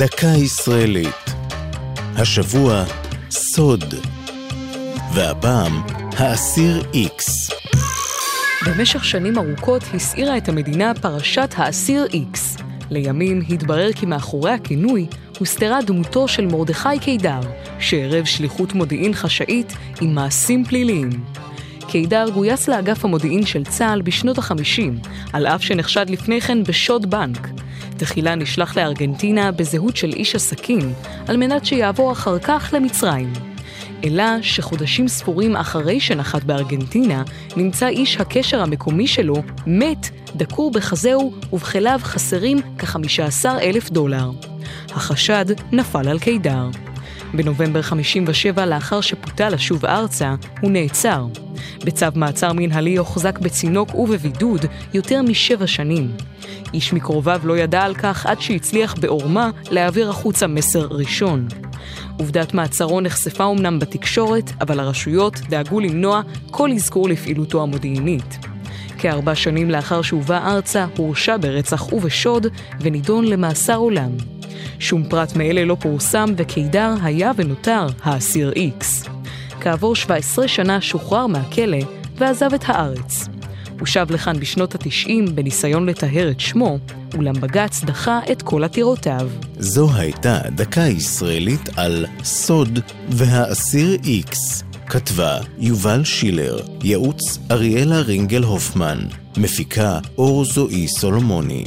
דקה ישראלית. השבוע, סוד. והפעם, האסיר איקס. במשך שנים ארוכות הסעירה את המדינה פרשת האסיר איקס. לימים התברר כי מאחורי הכינוי הוסתרה דמותו של מרדכי קידר, שערב שליחות מודיעין חשאית עם מעשים פליליים. קידר גויס לאגף המודיעין של צה"ל בשנות ה-50, על אף שנחשד לפני כן בשוד בנק. תחילה נשלח לארגנטינה בזהות של איש עסקים, על מנת שיעבור אחר כך למצרים. אלא שחודשים ספורים אחרי שנחת בארגנטינה, נמצא איש הקשר המקומי שלו מת, דקור בחזהו, ובכליו חסרים כ-15 אלף דולר. החשד נפל על קידר. בנובמבר 57, לאחר שפוטה לשוב ארצה, הוא נעצר. בצו מעצר מנהלי הוחזק בצינוק ובבידוד יותר משבע שנים. איש מקרוביו לא ידע על כך עד שהצליח בעורמה להעביר החוצה מסר ראשון. עובדת מעצרו נחשפה אמנם בתקשורת, אבל הרשויות דאגו למנוע כל אזכור לפעילותו המודיעינית. כארבע שנים לאחר שהובא ארצה, הורשע ברצח ובשוד ונידון למאסר עולם. שום פרט מאלה לא פורסם, וקידר היה ונותר האסיר איקס. כעבור 17 שנה שוחרר מהכלא ועזב את הארץ. הוא שב לכאן בשנות ה-90 בניסיון לטהר את שמו, אולם בג"ץ דחה את כל עתירותיו. זו הייתה דקה ישראלית על סוד והאסיר איקס. כתבה יובל שילר, ייעוץ אריאלה רינגל הופמן, מפיקה אור זועי סולומוני.